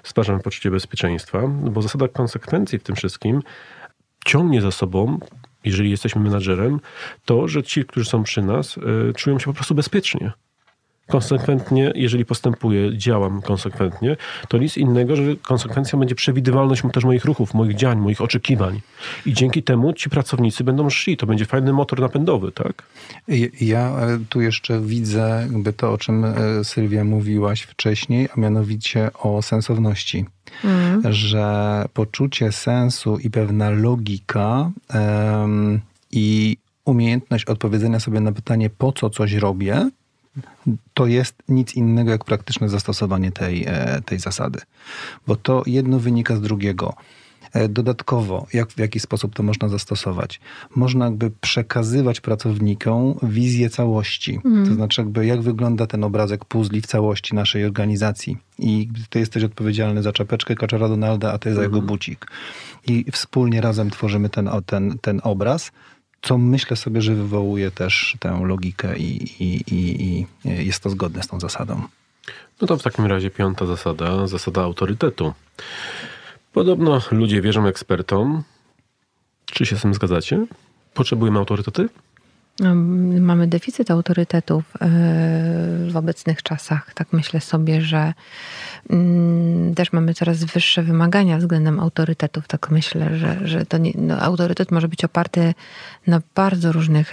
stwarzamy poczucie bezpieczeństwa, bo zasada konsekwencji w tym wszystkim ciągnie za sobą, jeżeli jesteśmy menadżerem, to, że ci, którzy są przy nas, y, czują się po prostu bezpiecznie konsekwentnie, jeżeli postępuję, działam konsekwentnie, to nic innego, że konsekwencją będzie przewidywalność też moich ruchów, moich działań, moich oczekiwań. I dzięki temu ci pracownicy będą szli. To będzie fajny motor napędowy, tak? Ja e, tu jeszcze widzę jakby to, o czym e, Sylwia mówiłaś wcześniej, a mianowicie o sensowności. Mm. że poczucie sensu i pewna logika i umiejętność odpowiedzenia sobie na pytanie, po co coś robię, to jest nic innego jak praktyczne zastosowanie tej, e, tej zasady. Bo to jedno wynika z drugiego. E, Dodatkowo, jak, w jaki sposób to można zastosować? Można jakby przekazywać pracownikom wizję całości. To znaczy jakby jak wygląda ten obrazek puzli w całości naszej organizacji. I ty jesteś odpowiedzialny za czapeczkę kaczora Donalda, a ty za jego bucik. I wspólnie razem tworzymy ten, ten, ten obraz, co myślę sobie, że wywołuje też tę logikę i, i, i, i jest to zgodne z tą zasadą. No to w takim razie piąta zasada, zasada autorytetu. Podobno ludzie wierzą ekspertom. Czy się z tym zgadzacie? Potrzebujemy autorytety? Mamy deficyt autorytetów e, w obecnych czasach. Tak myślę sobie, że mm, też mamy coraz wyższe wymagania względem autorytetów. Tak myślę, że, że nie, no, autorytet może być oparty na bardzo różnych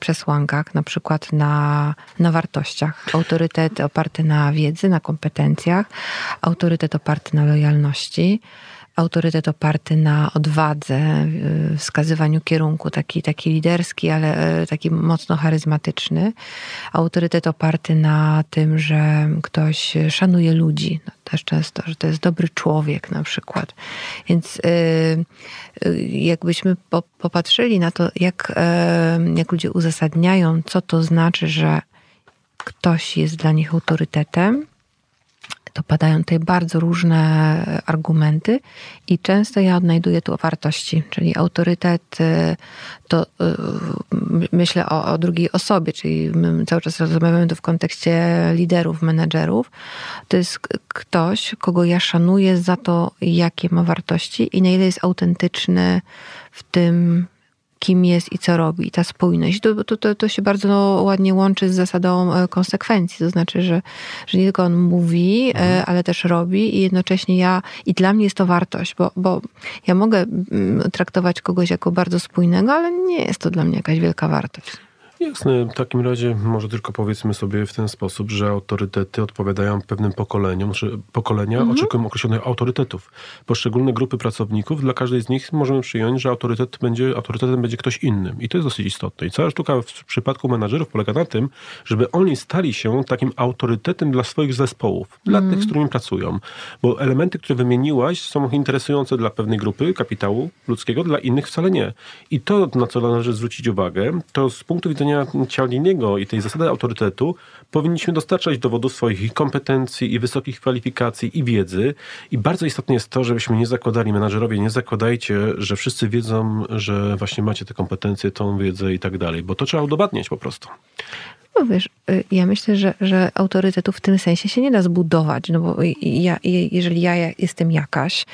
przesłankach, na przykład na, na wartościach. Autorytet oparty na wiedzy, na kompetencjach, autorytet oparty na lojalności autorytet oparty na odwadze, y, wskazywaniu kierunku, taki, taki liderski, ale y, taki mocno charyzmatyczny. Autorytet oparty na tym, że ktoś szanuje ludzi. No, też często, że to jest dobry człowiek na przykład. Więc y, y, jakbyśmy po, popatrzyli na to, jak, y, jak ludzie uzasadniają, co to znaczy, że ktoś jest dla nich autorytetem, to padają tutaj bardzo różne argumenty i często ja odnajduję tu wartości, czyli autorytet y, to y, my- myślę o, o drugiej osobie, czyli cały czas rozmawiamy tu w kontekście liderów, menedżerów. To jest ktoś, kogo ja szanuję za to, jakie ma wartości i na ile jest autentyczny w tym, kim jest i co robi, ta spójność. To, to, to, to się bardzo ładnie łączy z zasadą e, konsekwencji, to znaczy, że, że nie tylko on mówi, e, ale też robi i jednocześnie ja, i dla mnie jest to wartość, bo, bo ja mogę mm, traktować kogoś jako bardzo spójnego, ale nie jest to dla mnie jakaś wielka wartość. Jasne, w takim razie może tylko powiedzmy sobie w ten sposób, że autorytety odpowiadają pewnym pokoleniom, że pokolenia oczekują określonych autorytetów. Poszczególne grupy pracowników, dla każdej z nich możemy przyjąć, że autorytet będzie, autorytetem będzie ktoś innym. I to jest dosyć istotne. I cała sztuka w przypadku menadżerów polega na tym, żeby oni stali się takim autorytetem dla swoich zespołów, dla tych, z którymi pracują. Bo elementy, które wymieniłaś, są interesujące dla pewnej grupy kapitału ludzkiego, dla innych wcale nie. I to, na co należy zwrócić uwagę, to z punktu widzenia Cialdiniego i tej zasady autorytetu powinniśmy dostarczać dowodów swoich kompetencji i wysokich kwalifikacji i wiedzy. I bardzo istotne jest to, żebyśmy nie zakładali, menadżerowie, nie zakładajcie, że wszyscy wiedzą, że właśnie macie te kompetencje, tą wiedzę i tak dalej, bo to trzeba udowadniać po prostu. No wiesz, y, ja myślę, że, że autorytetu w tym sensie się nie da zbudować, no bo ja, jeżeli ja jestem jakaś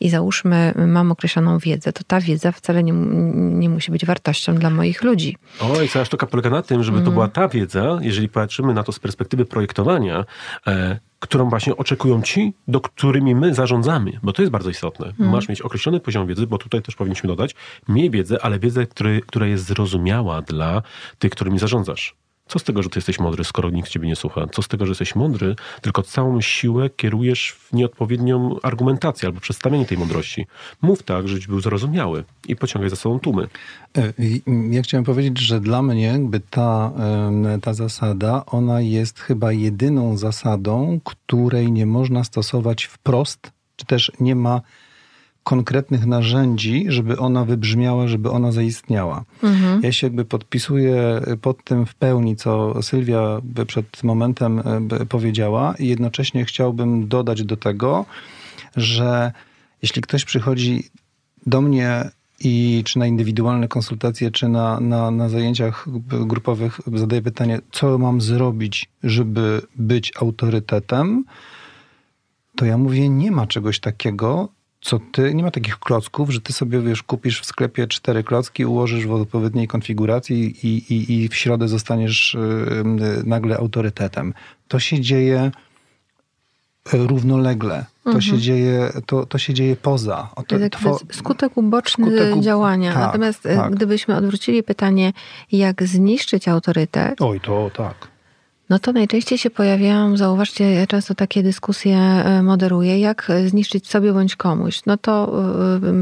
i załóżmy mam określoną wiedzę, to ta wiedza wcale nie, nie musi być wartością dla moich ludzi. Oj, cała sztuka polega na tym, żeby to była ta wiedza, jeżeli patrzymy na to z perspektywy projektowania, e, którą właśnie oczekują ci, do którymi my zarządzamy, bo to jest bardzo istotne. Masz mieć określony poziom wiedzy, bo tutaj też powinniśmy dodać, miej wiedzę, ale wiedzę, który, która jest zrozumiała dla tych, którymi zarządzasz. Co z tego, że ty jesteś mądry, skoro nikt ciebie nie słucha? Co z tego, że jesteś mądry, tylko całą siłę kierujesz w nieodpowiednią argumentację albo przedstawienie tej mądrości? Mów tak, żebyś był zrozumiały i pociągaj za sobą tłumy. E, Ja chciałem powiedzieć, że dla mnie jakby ta, ta zasada, ona jest chyba jedyną zasadą, której nie można stosować wprost, czy też nie ma konkretnych narzędzi, żeby ona wybrzmiała, żeby ona zaistniała. Ja się jakby podpisuję pod tym w pełni, co Sylwia przed momentem e, powiedziała i jednocześnie chciałbym dodać do tego, że jeśli ktoś przychodzi do mnie i czy na indywidualne konsultacje, czy na, na, na zajęciach grupowych zadaje pytanie, co mam zrobić, żeby być autorytetem, to ja mówię, nie ma czegoś takiego, co ty, nie ma takich klocków, że ty sobie wiesz, kupisz w sklepie cztery klocki, ułożysz w odpowiedniej konfiguracji i, i, i w środę zostaniesz y, y, nagle autorytetem. To się dzieje y, równolegle. To, się, dzieje, to, to się dzieje poza. To two- jakby skutek uboczny skutek działania. tak, Natomiast e, tak. gdybyśmy odwrócili pytanie, jak zniszczyć autorytet, Oj, to tak. No to najczęściej się pojawiają, zauważcie, ja często takie dyskusje e, moderuję, jak zniszczyć sobie bądź komuś. No to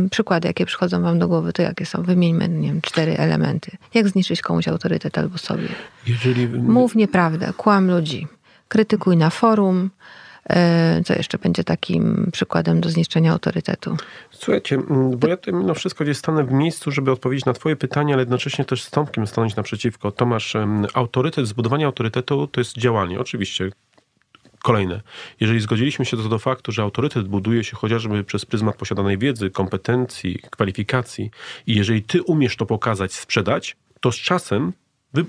y, przykłady, jakie przychodzą wam do głowy, to jakie są? Wymieńmy, nie wiem, cztery elementy. Jak zniszczyć komuś autorytet albo sobie? Jeżeli... Mów nieprawdę, kłam ludzi, krytykuj na forum, E, co jeszcze będzie takim przykładem do zniszczenia autorytetu? Słuchajcie, bo ja tutaj mimo wszystko gdzieś stanę w miejscu, żeby odpowiedzieć na twoje pytanie, ale jednocześnie też z Tomkiem stanąć naprzeciwko. Tomasz, autorytet, zbudowanie autorytetu to jest działanie. Oczywiście Kolejne. Jeżeli zgodziliśmy się co do faktu, że autorytet buduje się chociażby przez pryzmat posiadanej wiedzy, kompetencji, kwalifikacji i jeżeli ty umiesz to pokazać, sprzedać, to z czasem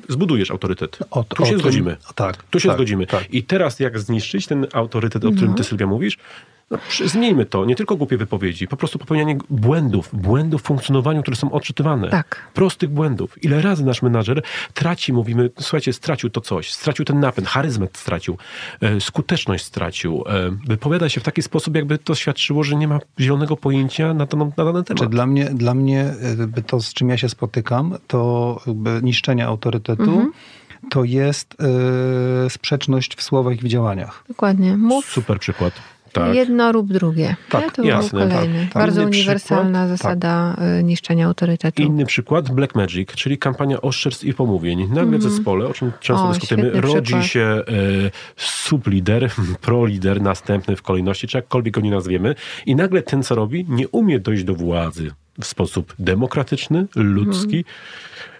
zbudujesz autorytet. O, tu się zgodzimy. Tak. Tu się tak, zgodzimy. Tak. I teraz jak zniszczyć ten autorytet, o którym ty Sylwia mówisz, no, zmieńmy to, nie tylko głupie wypowiedzi, po prostu popełnianie błędów, błędów w funkcjonowaniu, które są odczytywane. Tak. Prostych błędów. Ile razy nasz menadżer traci, mówimy, słuchajcie, stracił to coś, stracił ten napęd, charyzmat stracił, e, skuteczność stracił. E, wypowiada się w taki sposób, jakby to świadczyło, że nie ma zielonego pojęcia na, ten, na dany temat. Czy dla mnie, dla mnie to, z czym ja się spotykam, to niszczenie autorytetu, mhm to jest yy, sprzeczność w słowach i w działaniach. Dokładnie. Mów. Super przykład. Tak. Jedno lub drugie. Tak, to jasne. Był kolejny. Tak, tak. Bardzo uniwersalna przykład, zasada tak. niszczenia autorytetu. Inny przykład, Black Magic, czyli kampania oszczerstw i pomówień. Nagle mm. w zespole, o czym często o, dyskutujemy, rodzi przykład. się e, sublider, (laughs) prolider, następny w kolejności, czy jakkolwiek go nie nazwiemy. I nagle ten, co robi, nie umie dojść do władzy w sposób demokratyczny, ludzki, mm.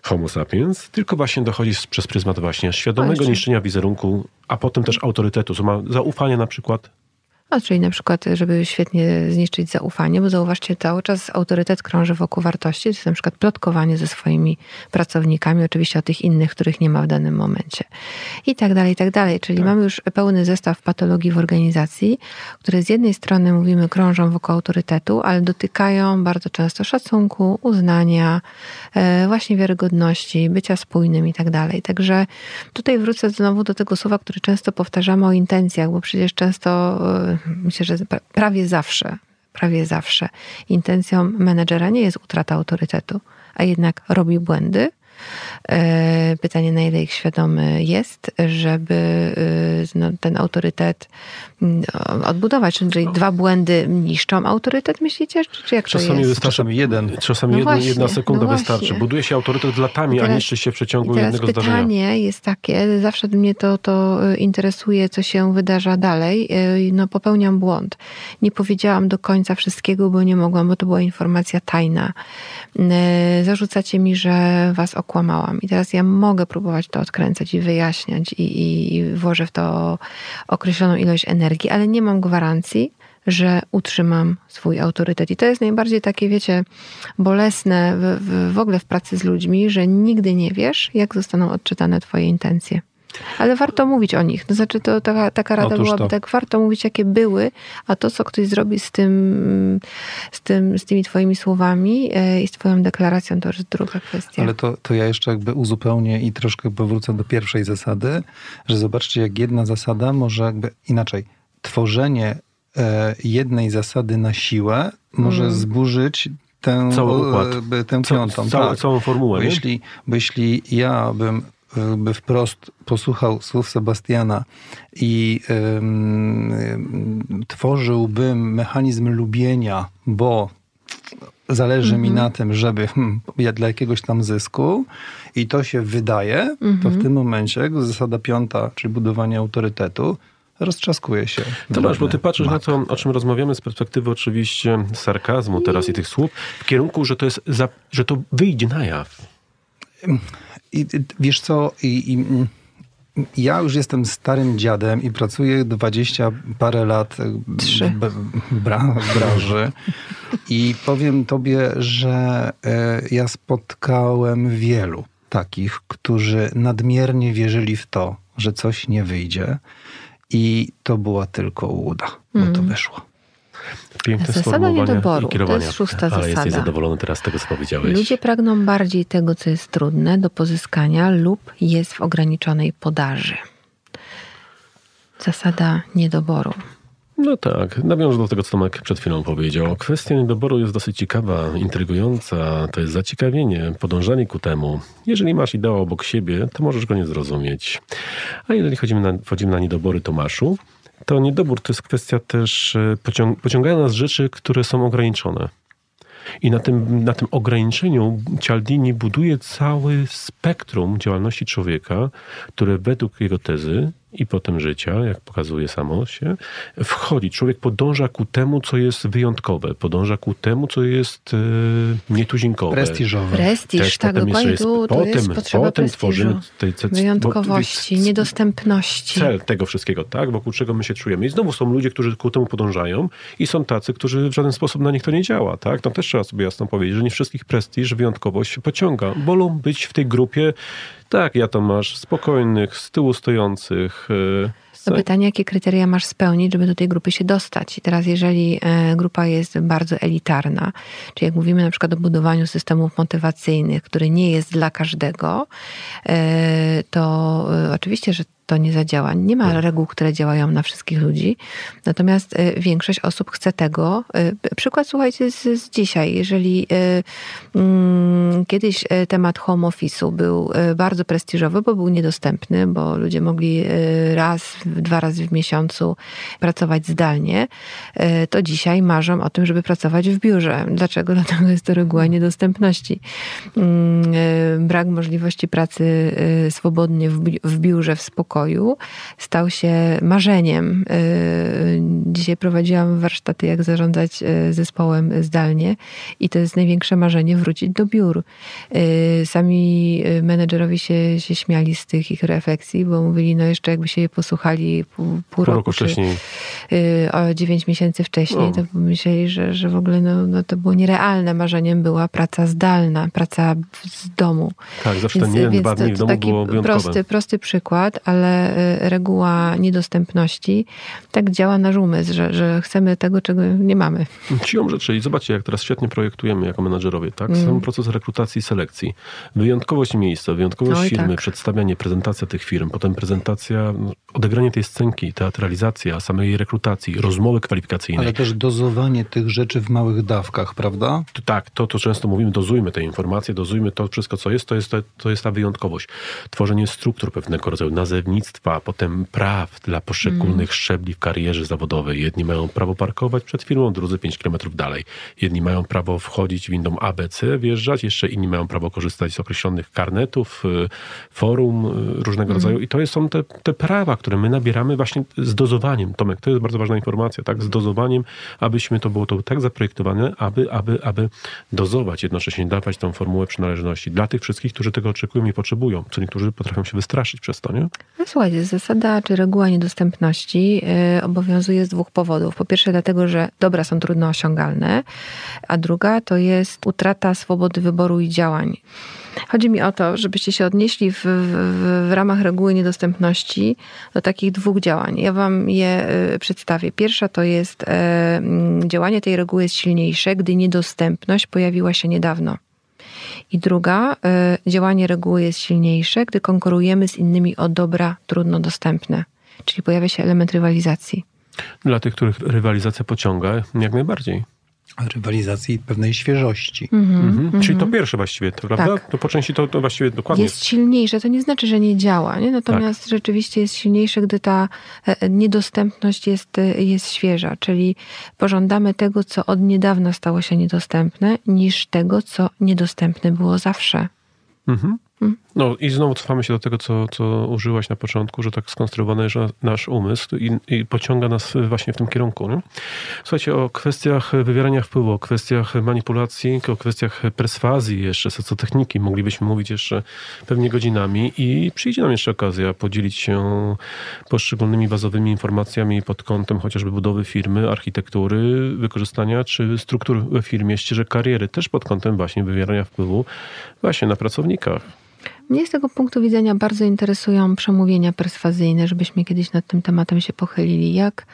homo sapiens, tylko właśnie dochodzi przez pryzmat właśnie świadomego niszczenia wizerunku, a potem też autorytetu, co ma zaufanie na przykład no, czyli na przykład, żeby świetnie zniszczyć zaufanie, bo zauważcie, cały czas autorytet krąży wokół wartości, to jest na przykład plotkowanie ze swoimi pracownikami, oczywiście o tych innych, których nie ma w danym momencie. I tak dalej, i tak dalej. Czyli tak. mamy już pełny zestaw patologii w organizacji, które z jednej strony mówimy krążą wokół autorytetu, ale dotykają bardzo często szacunku, uznania, e, właśnie wiarygodności, bycia spójnym i tak dalej. Także tutaj wrócę znowu do tego słowa, które często powtarzamy o intencjach, bo przecież często e, myślę, że prawie zawsze, prawie zawsze intencją menedżera nie jest utrata autorytetu, a jednak robi błędy, pytanie, na ile ich świadomy jest, żeby e, no, ten autorytet mm, odbudować. Czyli dwa błędy niszczą autorytet, myślicie? Czy, czy jak czasami to jest? Wystarczy jeden, czasami no jedna, właśnie, jedna sekunda no wystarczy. Buduje się autorytet latami, teraz, a niszczy się w przeciągu jednego pytanie zdarzenia. pytanie jest takie, zawsze mnie to, to interesuje, co się wydarza dalej. E, no, popełniam błąd. Nie powiedziałam do końca wszystkiego, bo nie mogłam, bo to była informacja tajna. Zarzucacie mi, że was okłamałam. I teraz ja mogę próbować to odkręcać i wyjaśniać i, i włożę w to określoną ilość energii, ale nie mam gwarancji, że utrzymam swój autorytet. I to jest najbardziej takie, wiecie, bolesne w, w, w ogóle w pracy z ludźmi, że nigdy nie wiesz, jak zostaną odczytane Twoje intencje. Ale warto mówić o nich. To znaczy, to taka, taka rada Otóż byłaby to. tak, warto mówić, jakie były, a to, co ktoś zrobi z tym, z, tym, z tymi twoimi słowami e, i z twoją deklaracją, to już druga kwestia. Ale to, to ja jeszcze jakby uzupełnię i troszkę powrócę do pierwszej zasady, że zobaczcie, jak jedna zasada może jakby inaczej. Tworzenie e, jednej zasady na siłę może mm. zburzyć tę, tę piątą. Całą, tak. całą formułę. Bo jeśli, bo jeśli ja bym by wprost posłuchał słów Sebastiana i um, tworzyłbym mechanizm lubienia, bo zależy mi mhm. na tym, żeby hmm, dla jakiegoś tam zysku i to się wydaje, to w mhm. tym momencie zasada piąta, czyli budowanie autorytetu, roztrzaskuje się. Tomasz, bo ty patrzysz mak. na to, o czym rozmawiamy z perspektywy oczywiście sarkazmu teraz i tych słów, w kierunku, że to jest, za, że to wyjdzie na jaw. I, wiesz co, i, i, ja już jestem starym dziadem i pracuję dwadzieścia parę lat w, bra, w branży i powiem tobie, że e, ja spotkałem wielu takich, którzy nadmiernie wierzyli w to, że coś nie wyjdzie i to była tylko ułuda, bo to mm. wyszło. Piękne zasada niedoboru, to jest szósta Ale zasada. jesteś zadowolony teraz z tego, co powiedziałeś. Ludzie pragną bardziej tego, co jest trudne do pozyskania lub jest w ograniczonej podaży. Zasada niedoboru. No tak, nawiążę do tego, co Tomek przed chwilą powiedział. Kwestia niedoboru jest dosyć ciekawa, intrygująca, to jest zaciekawienie, podążanie ku temu. Jeżeli masz ideał obok siebie, to możesz go nie zrozumieć. A jeżeli chodzimy na, wchodzimy na niedobory Tomaszu, to niedobór to jest kwestia też e, pociąg pociągają nas rzeczy, które są ograniczone. I na tym, na tym ograniczeniu Cialdini buduje cały spektrum działalności człowieka, które według jego tezy i potem życia, jak pokazuje samo się, wchodzi. Człowiek podąża ku temu, co jest wyjątkowe, podąża ku temu, co jest e, nietuzinkowe. Prestiżowe. Prestiż, Też tak, dokładnie. jeszcze Tu, jest- tu potem- jest potrzeba potem prestiżu, tworzymy tej- tej- wyjątkowości, bo- niedostępności. cel tego wszystkiego, tak? Wokół czego my się czujemy. I znowu są ludzie, którzy ku temu podążają i są tacy, którzy w żaden sposób na nich to nie działa, tak? To też trzeba sobie jasno powiedzieć, że nie wszystkich prestiż, wyjątkowość się pociąga. Wolą być w tej grupie, tak, ja to masz, spokojnych, z tyłu stojących. yy, To pytanie, jakie kryteria masz spełnić, żeby do tej grupy się dostać. I teraz, jeżeli e, grupa jest bardzo elitarna, czyli jak mówimy na przykład o budowaniu systemów motywacyjnych, który nie jest dla każdego, e, to e, oczywiście, że to nie zadziała. Nie ma reguł, które działają na wszystkich ludzi, natomiast e, większość osób chce tego. E, Przykład, słuchajcie, z, z dzisiaj. Jeżeli e, mm, kiedyś temat home office'u był bardzo prestiżowy, bo był niedostępny, bo ludzie mogli raz, dwa razy w miesiącu pracować zdalnie, to dzisiaj marzą o tym, żeby pracować w biurze. Dlaczego? (laughs) Dlatego jest to reguła niedostępności. Mm, Brak możliwości pracy swobodnie w biurze, w spokoju stał się marzeniem. E, Dzisiaj prowadziłam warsztaty, jak zarządzać e, zespołem zdalnie i to jest największe marzenie wrócić do biur. E, Sami menedżerowie się, się śmiali z tych ich refleksji, bo mówili, no jeszcze jakby się je posłuchali pół, pół, Pół roku, roku wcześniej. y, o 9 miesięcy wcześniej, No. to pomyśleli, że, że w ogóle no, no to było nierealne. Marzeniem była praca zdalna, praca z domu. Tak, zawsze ten jeden, dwa dni w domu taki było wyjątkowe. prosty, prosty przykład, ale y, reguła niedostępności tak działa nasz umysł, że, że chcemy tego, czego nie mamy. Siłą rzeczy i zobaczcie, jak teraz świetnie projektujemy jako menadżerowie, tak? Mm. Sam proces rekrutacji i selekcji. Wyjątkowość miejsca, wyjątkowość Oj, firmy, tak. przedstawianie, prezentacja tych firm, potem prezentacja, no, odegranie tej scenki, teatralizacja samej rekrutacji, rozmowy kwalifikacyjnej. Ale też dozowanie tych rzeczy w małych dawkach, prawda? To Tak, to, to często mówimy, dozujmy te informacje, dozujmy to wszystko, co jest, to jest, to, to jest ta wyjątkowość. Tworzenie struktur pewnego rodzaju, nazewnictwa, potem praw dla poszczególnych Mm. szczebli w karierze zawodowej. Jedni mają prawo parkować przed firmą, drudzy 5 kilometrów dalej. Jedni mają prawo wchodzić windą ABC, wjeżdżać, jeszcze inni mają prawo korzystać z określonych karnetów, y, forum y, różnego rodzaju. I to są te, te prawa, które my nabieramy właśnie z dozowaniem. Tomek, to jest bardzo ważna informacja, tak? Z dozowaniem, abyśmy to było to tak zaprojektowane, aby, aby, aby dozować, jednocześnie dawać tą formułę przynależności dla tych wszystkich, którzy tego oczekują i potrzebują. Co niektórzy potrafią się wystraszyć przez to, nie? No, słuchajcie, zasada czy reguła niedostępności y, obowiązuje z dwóch powodów. Po pierwsze, dlatego, że dobra są trudno osiągalne, a druga to jest utrata swobody wyboru i działań. Chodzi mi o to, żebyście się odnieśli w, w, w ramach reguły niedostępności do takich dwóch działań. Ja Wam je y, przedstawię. Pierwsza to jest e, działanie tej reguły jest silniejsze, gdy niedostępność pojawiła się niedawno. I druga, y, działanie reguły jest silniejsze, gdy konkurujemy z innymi o dobra trudno dostępne. Czyli pojawia się element rywalizacji. Dla tych, których rywalizacja pociąga, jak najbardziej. Rywalizacji pewnej świeżości. Mhm. Czyli to pierwsze właściwie, to, prawda? Tak. To po części to, to właściwie dokładnie. Jest silniejsze, to nie znaczy, że nie działa, nie? natomiast rzeczywiście jest silniejsze, gdy ta e, niedostępność jest, e, jest świeża, czyli pożądamy tego, co od niedawna stało się niedostępne, niż tego, co niedostępne było zawsze. Mhm. No i znowu cofamy się do tego, co, co użyłaś na początku, że tak skonstruowany jest nasz umysł i, i pociąga nas właśnie w tym kierunku. Nie? Słuchajcie, o kwestiach wywierania wpływu, o kwestiach manipulacji, o kwestiach perswazji jeszcze, socjotechniki moglibyśmy mówić jeszcze pewnie godzinami i przyjdzie nam jeszcze okazja podzielić się poszczególnymi bazowymi informacjami pod kątem chociażby budowy firmy, architektury, wykorzystania czy struktur we firmie, ścieżek kariery, też pod kątem właśnie wywierania wpływu właśnie na pracownikach. Mnie z tego punktu widzenia bardzo interesują przemówienia perswazyjne, żebyśmy kiedyś nad tym tematem się pochylili. Jak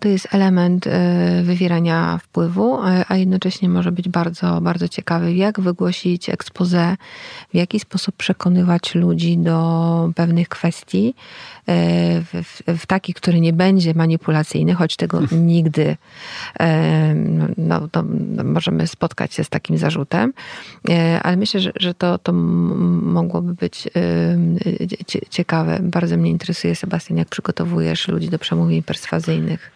to jest element e, wywierania wpływu, a jednocześnie może być bardzo, bardzo ciekawy. Jak wygłosić expose, w jaki sposób przekonywać ludzi do pewnych kwestii e, w, w taki, który nie będzie manipulacyjny, choć tego nigdy e, no, no, to możemy spotkać się z takim zarzutem, ale myślę, że, że to, to mogłoby być ciekawe. Bardzo mnie interesuje, Sebastian, jak przygotowujesz ludzi do przemówień perswazyjnych.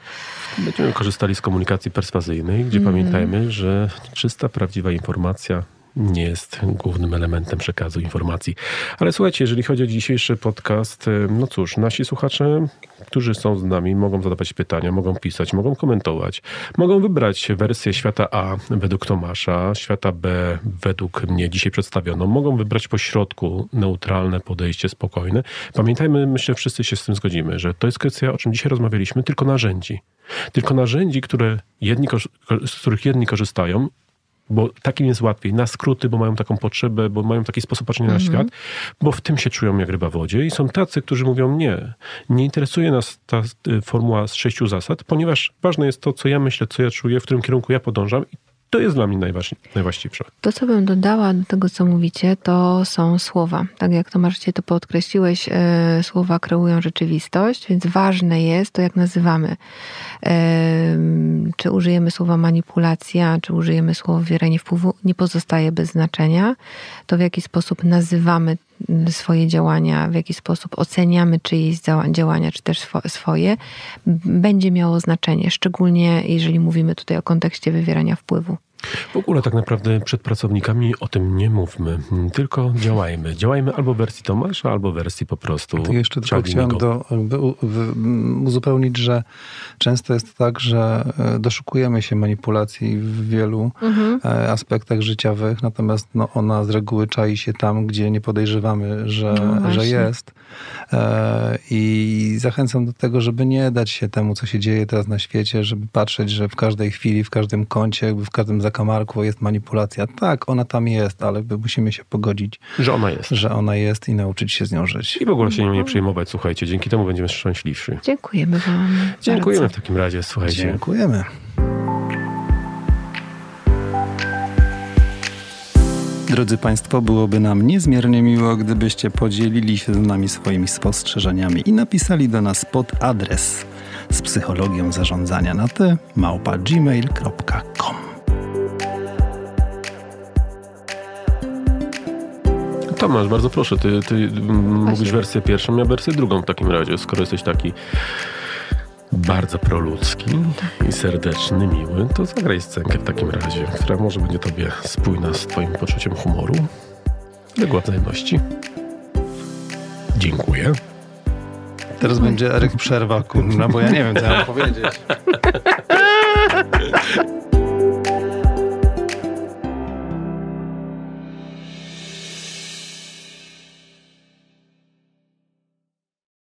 Będziemy korzystali z komunikacji perswazyjnej, gdzie mm. pamiętajmy, że czysta, prawdziwa informacja nie jest głównym elementem przekazu informacji. Ale słuchajcie, jeżeli chodzi o dzisiejszy podcast, y, no cóż, nasi słuchacze, którzy są z nami, mogą zadawać pytania, mogą pisać, mogą komentować, mogą wybrać wersję świata A według Tomasza, świata B według mnie dzisiaj przedstawioną, mogą wybrać po środku neutralne podejście, spokojne. Pamiętajmy, myślę, wszyscy się z tym zgodzimy, że to jest kwestia, o czym dzisiaj rozmawialiśmy, tylko narzędzi. Tylko narzędzi, które jedni, z których jedni korzystają bo takim jest łatwiej, na skróty, bo mają taką potrzebę, bo mają taki sposób patrzenia na świat, bo w tym się czują jak ryba w wodzie i są tacy, którzy mówią nie, nie interesuje nas ta y, formuła z sześciu zasad, ponieważ ważne jest to, co ja myślę, co ja czuję, w którym kierunku ja podążam i to jest dla mnie najwłaściwsze. To, co bym dodała do tego, co mówicie, to są słowa. Tak jak Tomasz to podkreśliłeś, e, słowa kreują rzeczywistość, więc ważne jest to, jak nazywamy. E, czy użyjemy słowa manipulacja, czy użyjemy słowa wywieranie wpływu, nie pozostaje bez znaczenia. To, w jaki sposób nazywamy swoje działania, w jaki sposób oceniamy czyjeś działania, czy też swoje, będzie miało znaczenie, szczególnie jeżeli mówimy tutaj o kontekście wywierania wpływu. W ogóle tak naprawdę przed pracownikami o tym nie mówmy, tylko działajmy. Działajmy albo w wersji Tomasza, albo w wersji po prostu to Jeszcze tylko chciałem do, uzupełnić, że często jest tak, że e, doszukujemy się manipulacji w wielu mhm. E, aspektach życiowych, natomiast no, ona z reguły czai się tam, gdzie nie podejrzewamy, że, no że jest. E, I zachęcam do tego, żeby nie dać się temu, co się dzieje teraz na świecie, żeby patrzeć, że w każdej chwili, w każdym kącie, w każdym zakamarku jest manipulacja. Tak, ona tam jest, ale musimy się pogodzić. Że ona jest. Że ona jest i nauczyć się z nią żyć. I w ogóle się nią nie przejmować, słuchajcie. Dzięki temu będziemy szczęśliwsi. Dziękujemy wam. Dziękujemy bardzo. w takim razie, słuchajcie. Dziękujemy. Drodzy Państwo, byłoby nam niezmiernie miło, gdybyście podzielili się z nami swoimi spostrzeżeniami i napisali do nas pod adres z psychologią zarządzania na ty małpa gmail.com. Tomasz, bardzo proszę, ty, ty mówisz wersję pierwszą, ja wersję drugą w takim razie, skoro jesteś taki bardzo proludzki i serdeczny, miły, to zagraj scenkę w takim razie, która może będzie tobie spójna z twoim poczuciem humoru. Legła wzajemności. Dziękuję. Teraz będzie Eryk przerwa, kurna, bo ja nie wiem, co mam powiedzieć. (laughs)